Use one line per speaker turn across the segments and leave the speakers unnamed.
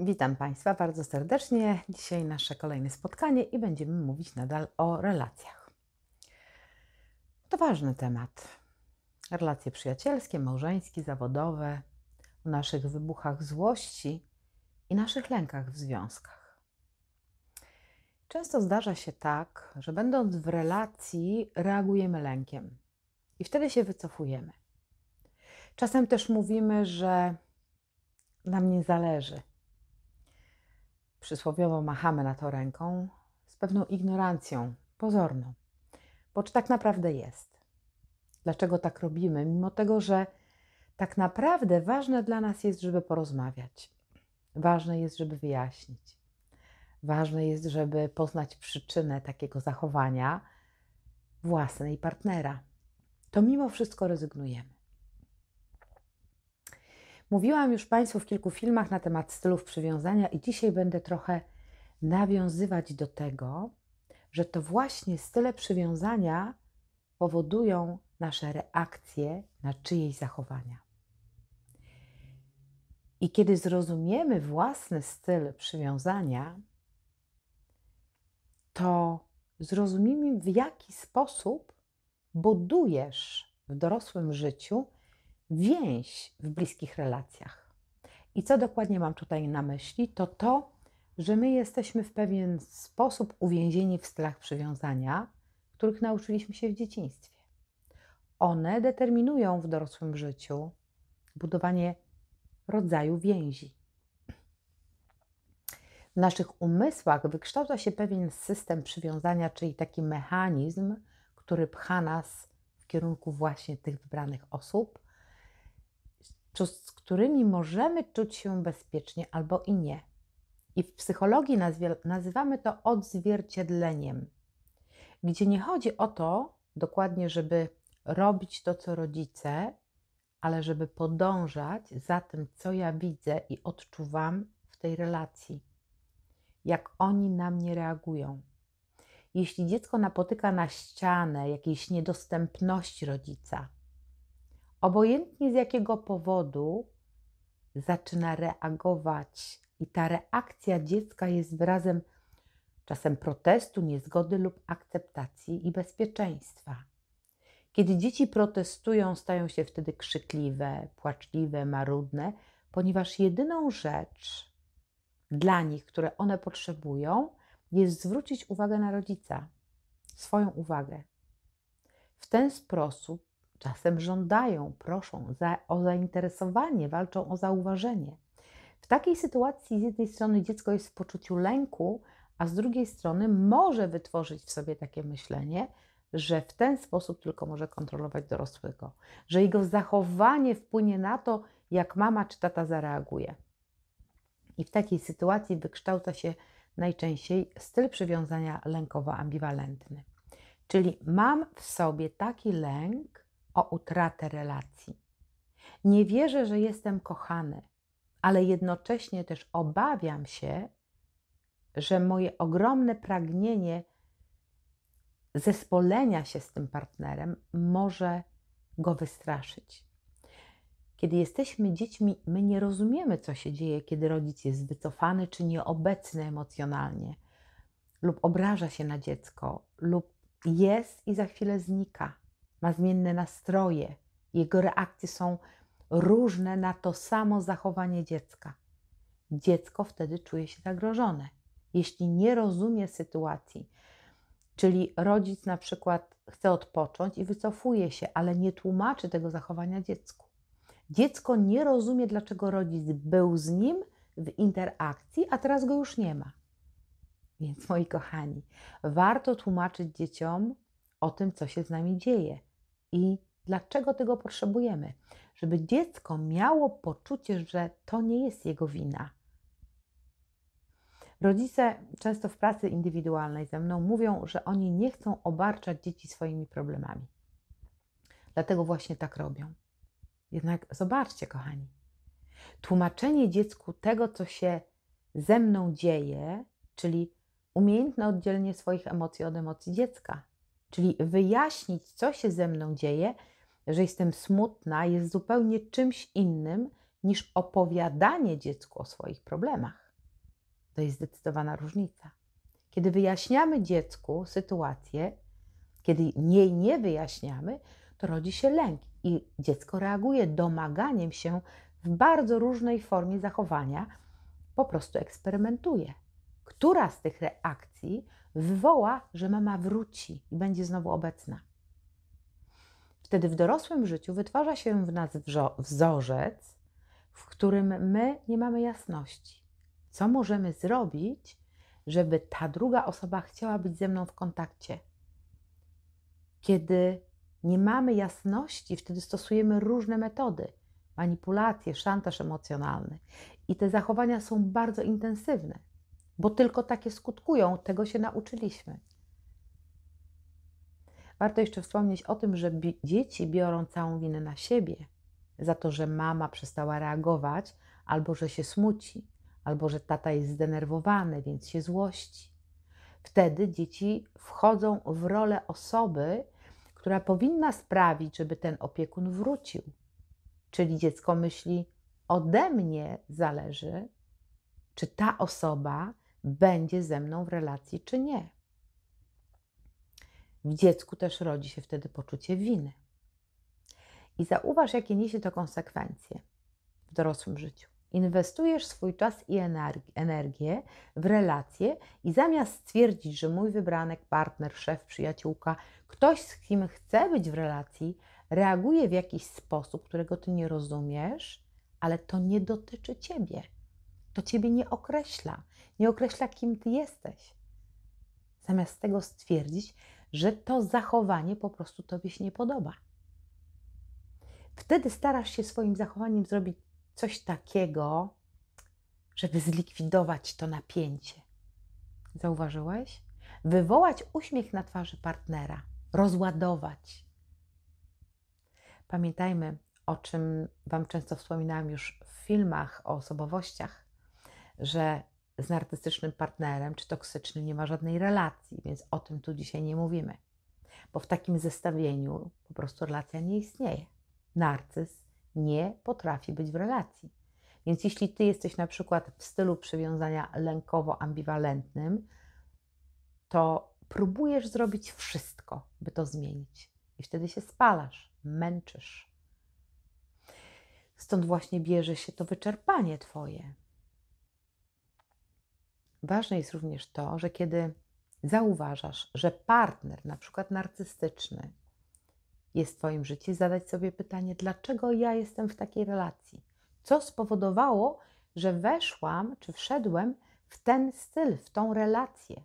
Witam Państwa bardzo serdecznie. Dzisiaj nasze kolejne spotkanie i będziemy mówić nadal o relacjach. To ważny temat. Relacje przyjacielskie, małżeńskie, zawodowe, o naszych wybuchach złości i naszych lękach w związkach. Często zdarza się tak, że będąc w relacji, reagujemy lękiem i wtedy się wycofujemy. Czasem też mówimy, że nam nie zależy, przysłowiowo machamy na to ręką z pewną ignorancją, pozorną. Bo czy tak naprawdę jest? Dlaczego tak robimy, mimo tego, że tak naprawdę ważne dla nas jest, żeby porozmawiać. Ważne jest, żeby wyjaśnić. Ważne jest, żeby poznać przyczynę takiego zachowania własnej partnera. To mimo wszystko rezygnujemy. Mówiłam już Państwu w kilku filmach na temat stylów przywiązania i dzisiaj będę trochę nawiązywać do tego, że to właśnie style przywiązania powodują nasze reakcje na czyjeś zachowania. I kiedy zrozumiemy własny styl przywiązania, to zrozumiemy, w jaki sposób budujesz w dorosłym życiu więź w bliskich relacjach. I co dokładnie mam tutaj na myśli? To to, że my jesteśmy w pewien sposób uwięzieni w stylach przywiązania, których nauczyliśmy się w dzieciństwie. One determinują w dorosłym życiu budowanie rodzaju więzi. W naszych umysłach wykształca się pewien system przywiązania, czyli taki mechanizm, który pcha nas w kierunku właśnie tych wybranych osób, z którymi możemy czuć się bezpiecznie albo i nie. I w psychologii nazywamy to odzwierciedleniem, gdzie nie chodzi o to dokładnie, żeby robić to, co rodzice, ale żeby podążać za tym, co ja widzę i odczuwam w tej relacji, jak oni na mnie reagują. Jeśli dziecko napotyka na ścianę jakiejś niedostępności rodzica, obojętnie z jakiego powodu zaczyna reagować, i ta reakcja dziecka jest wyrazem czasem protestu, niezgody lub akceptacji i bezpieczeństwa. Kiedy dzieci protestują, stają się wtedy krzykliwe, płaczliwe, marudne, ponieważ jedyną rzecz dla nich, które one potrzebują, jest zwrócić uwagę na rodzica, swoją uwagę. W ten sposób czasem żądają, proszą za, o zainteresowanie, walczą o zauważenie. W takiej sytuacji z jednej strony dziecko jest w poczuciu lęku, a z drugiej strony może wytworzyć w sobie takie myślenie, że w ten sposób tylko może kontrolować dorosłego, że jego zachowanie wpłynie na to, jak mama czy tata zareaguje. I w takiej sytuacji wykształca się najczęściej styl przywiązania lękowo-ambiwalentny. Czyli mam w sobie taki lęk o utratę relacji. Nie wierzę, że jestem kochany, ale jednocześnie też obawiam się, że moje ogromne pragnienie zespolenia się z tym partnerem może go wystraszyć. Kiedy jesteśmy dziećmi, my nie rozumiemy, co się dzieje, kiedy rodzic jest wycofany czy nieobecny emocjonalnie, lub obraża się na dziecko, lub jest i za chwilę znika, ma zmienne nastroje, jego reakcje są różne na to samo zachowanie dziecka. Dziecko wtedy czuje się zagrożone. Jeśli nie rozumie sytuacji, czyli rodzic na przykład chce odpocząć i wycofuje się, ale nie tłumaczy tego zachowania dziecku. Dziecko nie rozumie, dlaczego rodzic był z nim w interakcji, a teraz go już nie ma. Więc moi kochani, warto tłumaczyć dzieciom o tym, co się z nami dzieje i dlaczego tego potrzebujemy żeby dziecko miało poczucie, że to nie jest jego wina. Rodzice często w pracy indywidualnej ze mną mówią, że oni nie chcą obarczać dzieci swoimi problemami. Dlatego właśnie tak robią. Jednak zobaczcie, kochani, tłumaczenie dziecku tego, co się ze mną dzieje, czyli umiejętne oddzielenie swoich emocji od emocji dziecka, czyli wyjaśnić, co się ze mną dzieje, że jestem smutna, jest zupełnie czymś innym niż opowiadanie dziecku o swoich problemach. To jest zdecydowana różnica. Kiedy wyjaśniamy dziecku sytuację, kiedy jej nie wyjaśniamy, to rodzi się lęk i dziecko reaguje domaganiem się w bardzo różnej formie zachowania, po prostu eksperymentuje. Która z tych reakcji wywoła, że mama wróci i będzie znowu obecna? Wtedy w dorosłym życiu wytwarza się w nas wzorzec, w którym my nie mamy jasności. Co możemy zrobić, żeby ta druga osoba chciała być ze mną w kontakcie? Kiedy nie mamy jasności, wtedy stosujemy różne metody manipulacje, szantaż emocjonalny. I te zachowania są bardzo intensywne, bo tylko takie skutkują, tego się nauczyliśmy. Warto jeszcze wspomnieć o tym, że dzieci biorą całą winę na siebie za to, że mama przestała reagować, albo że się smuci, albo że tata jest zdenerwowany, więc się złości. Wtedy dzieci wchodzą w rolę osoby, która powinna sprawić, żeby ten opiekun wrócił. Czyli dziecko myśli, ode mnie zależy, czy ta osoba będzie ze mną w relacji, czy nie. W dziecku też rodzi się wtedy poczucie winy. I zauważ, jakie niesie to konsekwencje w dorosłym życiu. Inwestujesz swój czas i energię w relacje, i zamiast stwierdzić, że mój wybranek, partner, szef, przyjaciółka, ktoś, z kim chcę być w relacji, reaguje w jakiś sposób, którego ty nie rozumiesz, ale to nie dotyczy ciebie. To ciebie nie określa. Nie określa, kim ty jesteś. Zamiast tego stwierdzić, że to zachowanie po prostu tobie się nie podoba. Wtedy starasz się swoim zachowaniem zrobić coś takiego, żeby zlikwidować to napięcie. Zauważyłeś? Wywołać uśmiech na twarzy partnera, rozładować. Pamiętajmy, o czym Wam często wspominałam już w filmach o osobowościach, że z narcystycznym partnerem czy toksycznym nie ma żadnej relacji, więc o tym tu dzisiaj nie mówimy. Bo w takim zestawieniu po prostu relacja nie istnieje. Narcyz nie potrafi być w relacji. Więc jeśli ty jesteś na przykład w stylu przywiązania lękowo-ambiwalentnym, to próbujesz zrobić wszystko, by to zmienić. I wtedy się spalasz, męczysz. Stąd właśnie bierze się to wyczerpanie Twoje. Ważne jest również to, że kiedy zauważasz, że partner, na przykład narcystyczny, jest w Twoim życiu, zadać sobie pytanie, dlaczego ja jestem w takiej relacji? Co spowodowało, że weszłam czy wszedłem w ten styl, w tą relację?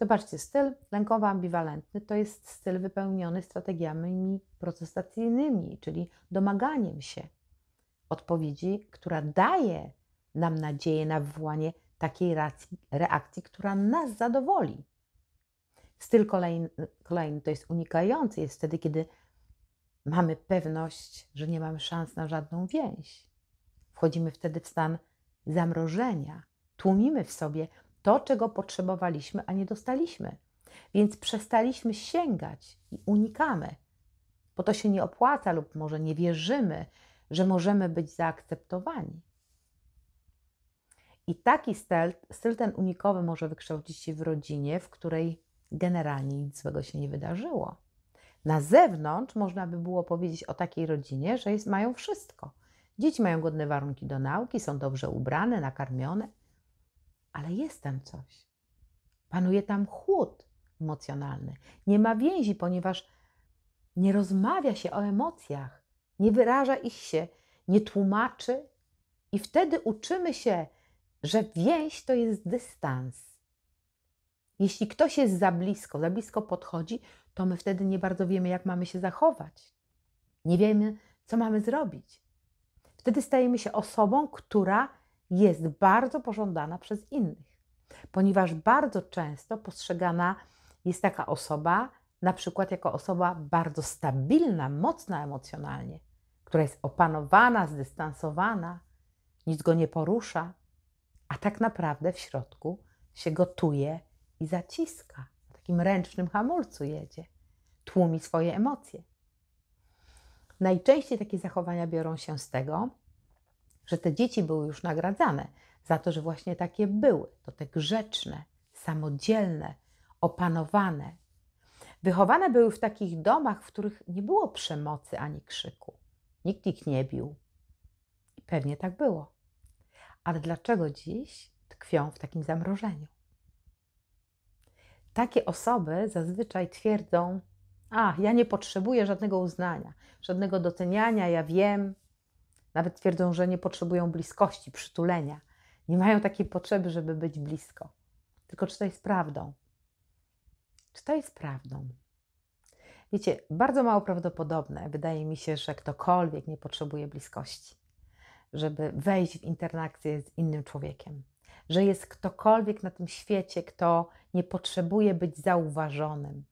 Zobaczcie, styl lękowo-ambiwalentny to jest styl wypełniony strategiami protestacyjnymi, czyli domaganiem się odpowiedzi, która daje nam nadzieję na wywołanie takiej reakcji, reakcji która nas zadowoli. Styl kolejny, kolejny to jest unikający, jest wtedy, kiedy mamy pewność, że nie mamy szans na żadną więź. Wchodzimy wtedy w stan zamrożenia, tłumimy w sobie to, czego potrzebowaliśmy, a nie dostaliśmy. Więc przestaliśmy sięgać i unikamy, bo to się nie opłaca, lub może nie wierzymy, że możemy być zaakceptowani. I taki styl, styl ten unikowy może wykształcić się w rodzinie, w której generalnie nic złego się nie wydarzyło. Na zewnątrz można by było powiedzieć o takiej rodzinie, że jest, mają wszystko. Dzieci mają godne warunki do nauki, są dobrze ubrane, nakarmione, ale jest tam coś. Panuje tam chłód emocjonalny. Nie ma więzi, ponieważ nie rozmawia się o emocjach, nie wyraża ich się, nie tłumaczy, i wtedy uczymy się, że więź to jest dystans. Jeśli ktoś jest za blisko, za blisko podchodzi, to my wtedy nie bardzo wiemy, jak mamy się zachować. Nie wiemy, Co mamy zrobić? Wtedy stajemy się osobą, która jest bardzo pożądana przez innych, ponieważ bardzo często postrzegana jest taka osoba, na przykład jako osoba bardzo stabilna, mocna emocjonalnie, która jest opanowana, zdystansowana, nic go nie porusza, a tak naprawdę w środku się gotuje i zaciska. W takim ręcznym hamulcu jedzie, tłumi swoje emocje. Najczęściej takie zachowania biorą się z tego, że te dzieci były już nagradzane za to, że właśnie takie były. To te grzeczne, samodzielne, opanowane. Wychowane były w takich domach, w których nie było przemocy ani krzyku. Nikt ich nie bił. I pewnie tak było. Ale dlaczego dziś tkwią w takim zamrożeniu? Takie osoby zazwyczaj twierdzą: A, ja nie potrzebuję żadnego uznania, żadnego doceniania, ja wiem. Nawet twierdzą, że nie potrzebują bliskości, przytulenia. Nie mają takiej potrzeby, żeby być blisko. Tylko czy to jest prawdą? Czy to jest prawdą? Wiecie, bardzo mało prawdopodobne wydaje mi się, że ktokolwiek nie potrzebuje bliskości, żeby wejść w interakcję z innym człowiekiem. Że jest ktokolwiek na tym świecie, kto nie potrzebuje być zauważonym,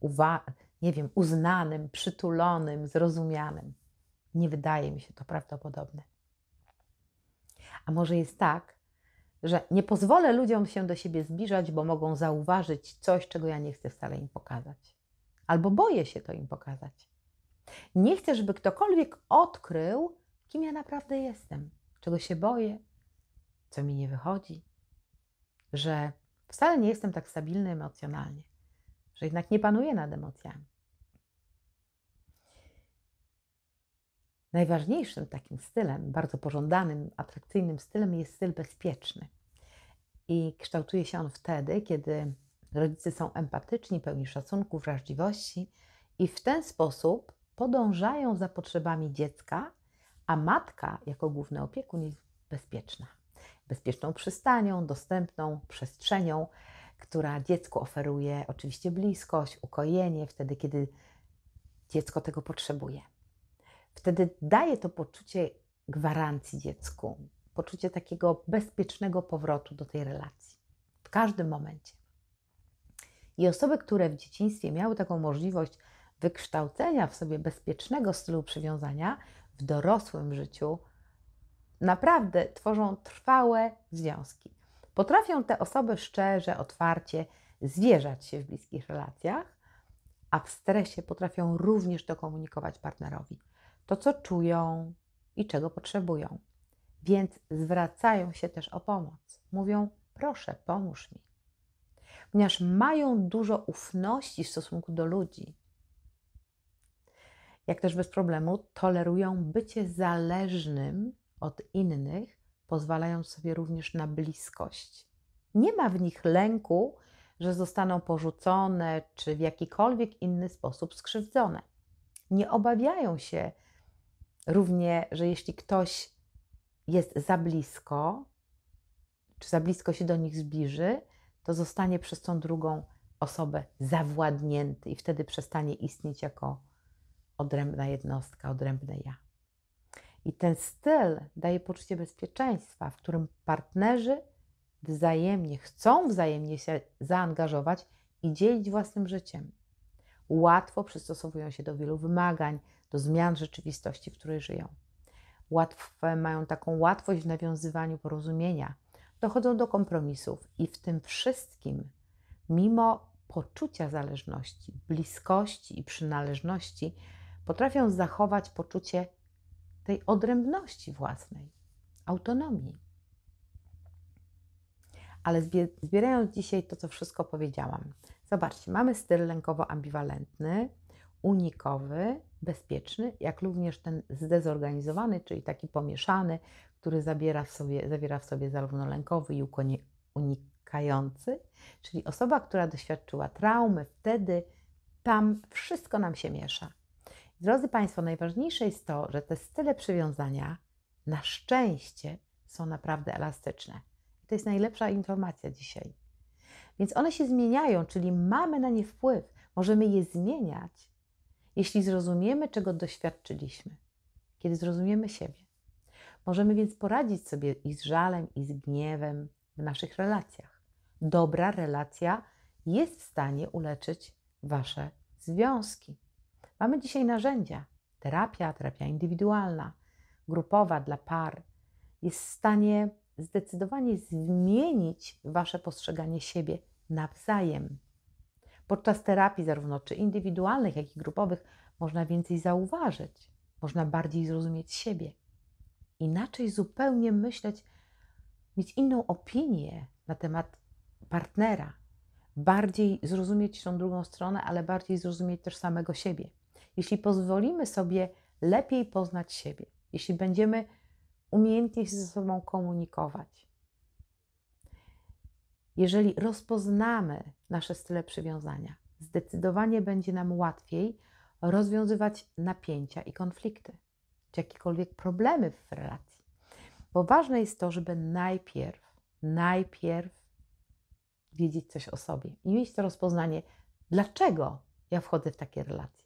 uwa- nie wiem, uznanym, przytulonym, zrozumianym. Nie wydaje mi się to prawdopodobne. A może jest tak, że nie pozwolę ludziom się do siebie zbliżać, bo mogą zauważyć coś, czego ja nie chcę wcale im pokazać. Albo boję się to im pokazać. Nie chcę, żeby ktokolwiek odkrył, kim ja naprawdę jestem, czego się boję, co mi nie wychodzi, że wcale nie jestem tak stabilny emocjonalnie, że jednak nie panuję nad emocjami. Najważniejszym takim stylem, bardzo pożądanym, atrakcyjnym stylem jest styl bezpieczny. I kształtuje się on wtedy, kiedy rodzice są empatyczni, pełni szacunku, wrażliwości i w ten sposób podążają za potrzebami dziecka, a matka jako główny opiekun jest bezpieczna. Bezpieczną przystanią, dostępną przestrzenią, która dziecku oferuje oczywiście bliskość, ukojenie, wtedy kiedy dziecko tego potrzebuje. Wtedy daje to poczucie gwarancji dziecku, poczucie takiego bezpiecznego powrotu do tej relacji w każdym momencie. I osoby, które w dzieciństwie miały taką możliwość wykształcenia w sobie bezpiecznego stylu przywiązania, w dorosłym życiu naprawdę tworzą trwałe związki. Potrafią te osoby szczerze, otwarcie zwierzać się w bliskich relacjach, a w stresie potrafią również to komunikować partnerowi to, co czują i czego potrzebują. Więc zwracają się też o pomoc. Mówią: Proszę, pomóż mi. Ponieważ mają dużo ufności w stosunku do ludzi, jak też bez problemu tolerują bycie zależnym od innych, pozwalając sobie również na bliskość. Nie ma w nich lęku, że zostaną porzucone czy w jakikolwiek inny sposób skrzywdzone. Nie obawiają się Równie, że jeśli ktoś jest za blisko, czy za blisko się do nich zbliży, to zostanie przez tą drugą osobę zawładnięty i wtedy przestanie istnieć jako odrębna jednostka, odrębne ja. I ten styl daje poczucie bezpieczeństwa, w którym partnerzy wzajemnie chcą wzajemnie się zaangażować i dzielić własnym życiem. Łatwo przystosowują się do wielu wymagań, do zmian rzeczywistości, w której żyją. Łatwe, mają taką łatwość w nawiązywaniu porozumienia, dochodzą do kompromisów i w tym wszystkim, mimo poczucia zależności, bliskości i przynależności, potrafią zachować poczucie tej odrębności własnej, autonomii. Ale zbierając dzisiaj to, co wszystko powiedziałam, zobaczcie, mamy styl lękowo-ambiwalentny, unikowy, bezpieczny, jak również ten zdezorganizowany, czyli taki pomieszany, który zabiera w sobie, zawiera w sobie zarówno lękowy i unikający, czyli osoba, która doświadczyła traumy, wtedy tam wszystko nam się miesza. Drodzy Państwo, najważniejsze jest to, że te style przywiązania na szczęście są naprawdę elastyczne. To jest najlepsza informacja dzisiaj. Więc one się zmieniają, czyli mamy na nie wpływ, możemy je zmieniać jeśli zrozumiemy, czego doświadczyliśmy, kiedy zrozumiemy siebie. Możemy więc poradzić sobie i z żalem, i z gniewem w naszych relacjach. Dobra relacja jest w stanie uleczyć Wasze związki. Mamy dzisiaj narzędzia. Terapia, terapia indywidualna, grupowa dla par jest w stanie zdecydowanie zmienić Wasze postrzeganie siebie nawzajem. Podczas terapii, zarówno czy indywidualnych, jak i grupowych, można więcej zauważyć, można bardziej zrozumieć siebie, inaczej zupełnie myśleć, mieć inną opinię na temat partnera, bardziej zrozumieć tą drugą stronę, ale bardziej zrozumieć też samego siebie. Jeśli pozwolimy sobie lepiej poznać siebie, jeśli będziemy umiejętnie się ze sobą komunikować, jeżeli rozpoznamy nasze style przywiązania, zdecydowanie będzie nam łatwiej rozwiązywać napięcia i konflikty, czy jakiekolwiek problemy w relacji. Bo ważne jest to, żeby najpierw, najpierw wiedzieć coś o sobie i mieć to rozpoznanie, dlaczego ja wchodzę w takie relacje.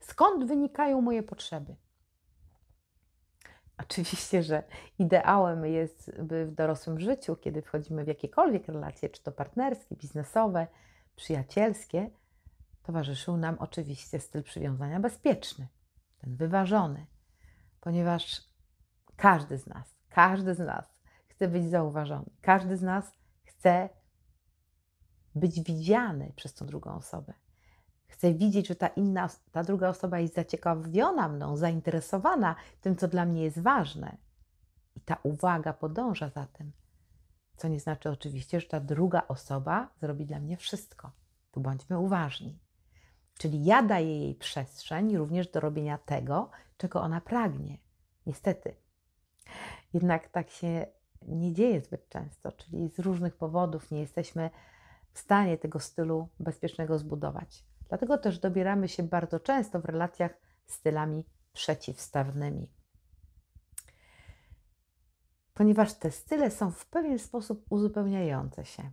Skąd wynikają moje potrzeby? Oczywiście, że ideałem jest, by w dorosłym życiu, kiedy wchodzimy w jakiekolwiek relacje, czy to partnerskie, biznesowe, przyjacielskie, towarzyszył nam oczywiście styl przywiązania bezpieczny, ten wyważony, ponieważ każdy z nas, każdy z nas chce być zauważony, każdy z nas chce być widziany przez tą drugą osobę. Chcę widzieć, że ta inna, ta druga osoba jest zaciekawiona mną, zainteresowana tym, co dla mnie jest ważne. I ta uwaga podąża za tym. Co nie znaczy oczywiście, że ta druga osoba zrobi dla mnie wszystko. Tu bądźmy uważni. Czyli ja daję jej przestrzeń również do robienia tego, czego ona pragnie. Niestety. Jednak tak się nie dzieje zbyt często, czyli z różnych powodów nie jesteśmy w stanie tego stylu bezpiecznego zbudować. Dlatego też dobieramy się bardzo często w relacjach stylami przeciwstawnymi. Ponieważ te style są w pewien sposób uzupełniające się.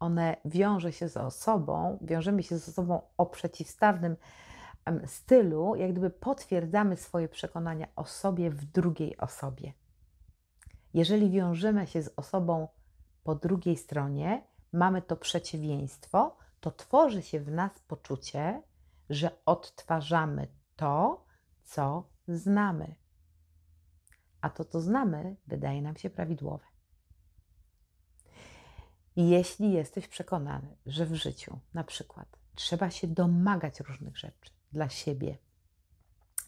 One wiąże się z osobą, wiążemy się z osobą o przeciwstawnym stylu, jak gdyby potwierdzamy swoje przekonania o sobie w drugiej osobie. Jeżeli wiążemy się z osobą po drugiej stronie, mamy to przeciwieństwo, to tworzy się w nas poczucie, że odtwarzamy to, co znamy. A to, co znamy, wydaje nam się prawidłowe. Jeśli jesteś przekonany, że w życiu na przykład trzeba się domagać różnych rzeczy dla siebie,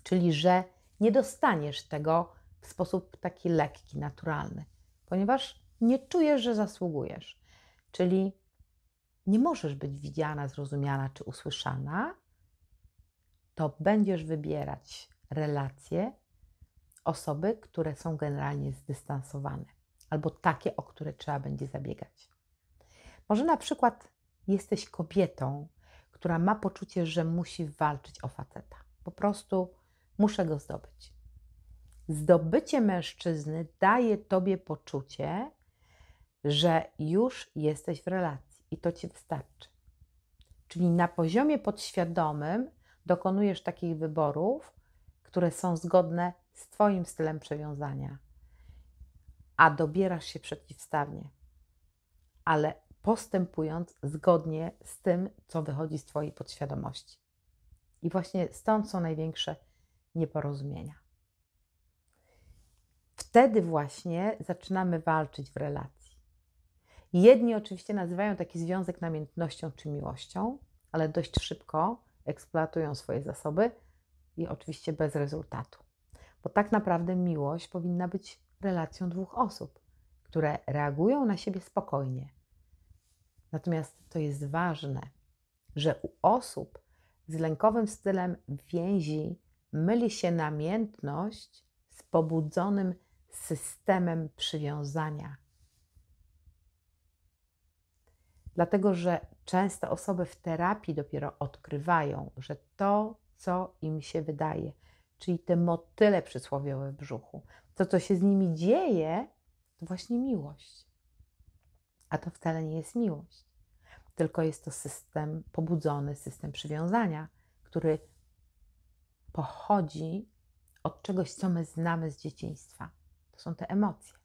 czyli że nie dostaniesz tego w sposób taki lekki, naturalny, ponieważ nie czujesz, że zasługujesz, czyli nie możesz być widziana, zrozumiana czy usłyszana, to będziesz wybierać relacje, osoby, które są generalnie zdystansowane, albo takie, o które trzeba będzie zabiegać. Może na przykład jesteś kobietą, która ma poczucie, że musi walczyć o faceta. Po prostu muszę go zdobyć. Zdobycie mężczyzny daje tobie poczucie, że już jesteś w relacji i to ci wystarczy. Czyli na poziomie podświadomym dokonujesz takich wyborów, które są zgodne z Twoim stylem przewiązania, a dobierasz się przeciwstawnie, ale postępując zgodnie z tym, co wychodzi z Twojej podświadomości. I właśnie stąd są największe nieporozumienia. Wtedy właśnie zaczynamy walczyć w relacji. Jedni oczywiście nazywają taki związek namiętnością czy miłością, ale dość szybko eksploatują swoje zasoby i oczywiście bez rezultatu. Bo tak naprawdę miłość powinna być relacją dwóch osób, które reagują na siebie spokojnie. Natomiast to jest ważne, że u osób z lękowym stylem więzi myli się namiętność z pobudzonym systemem przywiązania. Dlatego, że często osoby w terapii dopiero odkrywają, że to, co im się wydaje, czyli te motyle przysłowiowe w brzuchu, to, co się z nimi dzieje, to właśnie miłość. A to wcale nie jest miłość, tylko jest to system pobudzony, system przywiązania, który pochodzi od czegoś, co my znamy z dzieciństwa. To są te emocje.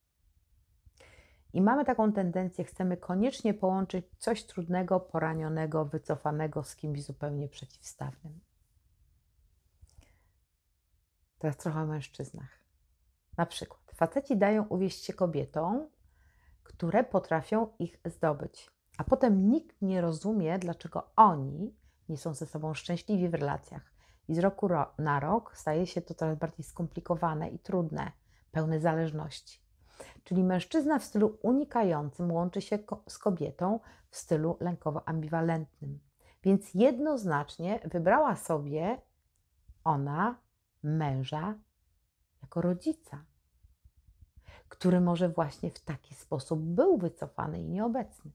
I mamy taką tendencję, chcemy koniecznie połączyć coś trudnego, poranionego, wycofanego z kimś zupełnie przeciwstawnym. Teraz trochę o mężczyznach. Na przykład, faceci dają uwieść się kobietom, które potrafią ich zdobyć, a potem nikt nie rozumie, dlaczego oni nie są ze sobą szczęśliwi w relacjach. I z roku na rok staje się to coraz bardziej skomplikowane i trudne, pełne zależności. Czyli mężczyzna w stylu unikającym łączy się z kobietą w stylu lękowo-ambiwalentnym. Więc jednoznacznie wybrała sobie ona męża jako rodzica, który może właśnie w taki sposób był wycofany i nieobecny.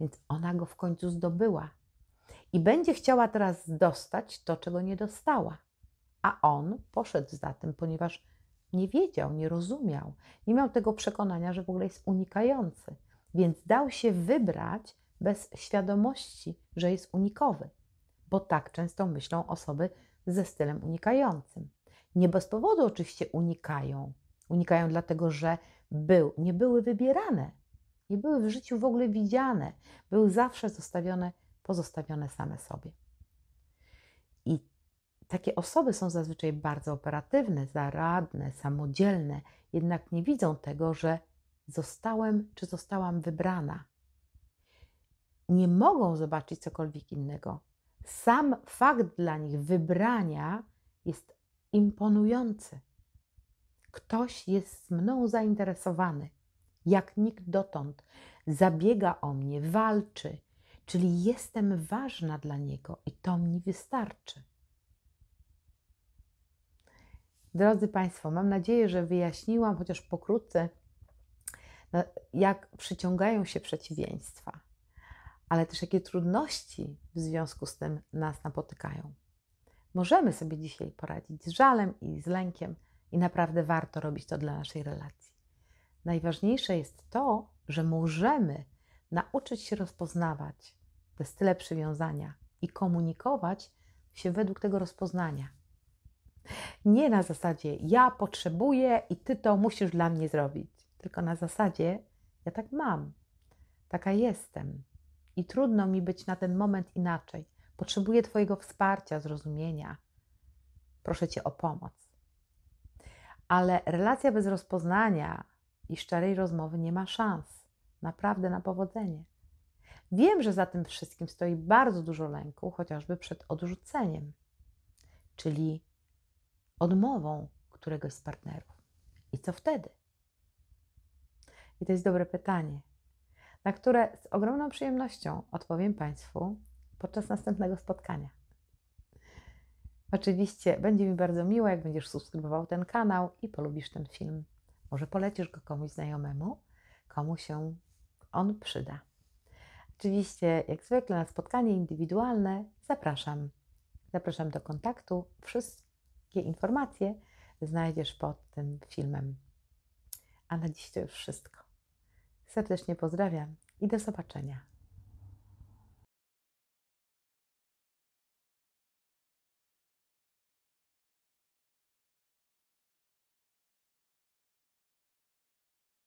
Więc ona go w końcu zdobyła i będzie chciała teraz dostać to, czego nie dostała. A on poszedł za tym, ponieważ nie wiedział, nie rozumiał, nie miał tego przekonania, że w ogóle jest unikający, więc dał się wybrać bez świadomości, że jest unikowy, bo tak często myślą osoby ze stylem unikającym. Nie bez powodu oczywiście unikają. Unikają dlatego, że był, nie były wybierane, nie były w życiu w ogóle widziane, były zawsze zostawione, pozostawione same sobie. I takie osoby są zazwyczaj bardzo operatywne, zaradne, samodzielne, jednak nie widzą tego, że zostałem czy zostałam wybrana. Nie mogą zobaczyć cokolwiek innego. Sam fakt dla nich wybrania jest imponujący. Ktoś jest mną zainteresowany, jak nikt dotąd, zabiega o mnie, walczy, czyli jestem ważna dla niego i to mi wystarczy. Drodzy Państwo, mam nadzieję, że wyjaśniłam chociaż pokrótce, no, jak przyciągają się przeciwieństwa, ale też jakie trudności w związku z tym nas napotykają. Możemy sobie dzisiaj poradzić z żalem i z lękiem, i naprawdę warto robić to dla naszej relacji. Najważniejsze jest to, że możemy nauczyć się rozpoznawać te style przywiązania i komunikować się według tego rozpoznania. Nie na zasadzie ja potrzebuję i ty to musisz dla mnie zrobić, tylko na zasadzie ja tak mam, taka jestem i trudno mi być na ten moment inaczej. Potrzebuję Twojego wsparcia, zrozumienia. Proszę Cię o pomoc. Ale relacja bez rozpoznania i szczerej rozmowy nie ma szans naprawdę na powodzenie. Wiem, że za tym wszystkim stoi bardzo dużo lęku, chociażby przed odrzuceniem, czyli odmową któregoś z partnerów. I co wtedy? I to jest dobre pytanie, na które z ogromną przyjemnością odpowiem Państwu podczas następnego spotkania. Oczywiście będzie mi bardzo miło, jak będziesz subskrybował ten kanał i polubisz ten film. Może polecisz go komuś znajomemu, komu się on przyda. Oczywiście, jak zwykle, na spotkanie indywidualne zapraszam. Zapraszam do kontaktu. Wszystkie informacje znajdziesz pod tym filmem. A na dziś to już wszystko. Serdecznie pozdrawiam i do zobaczenia.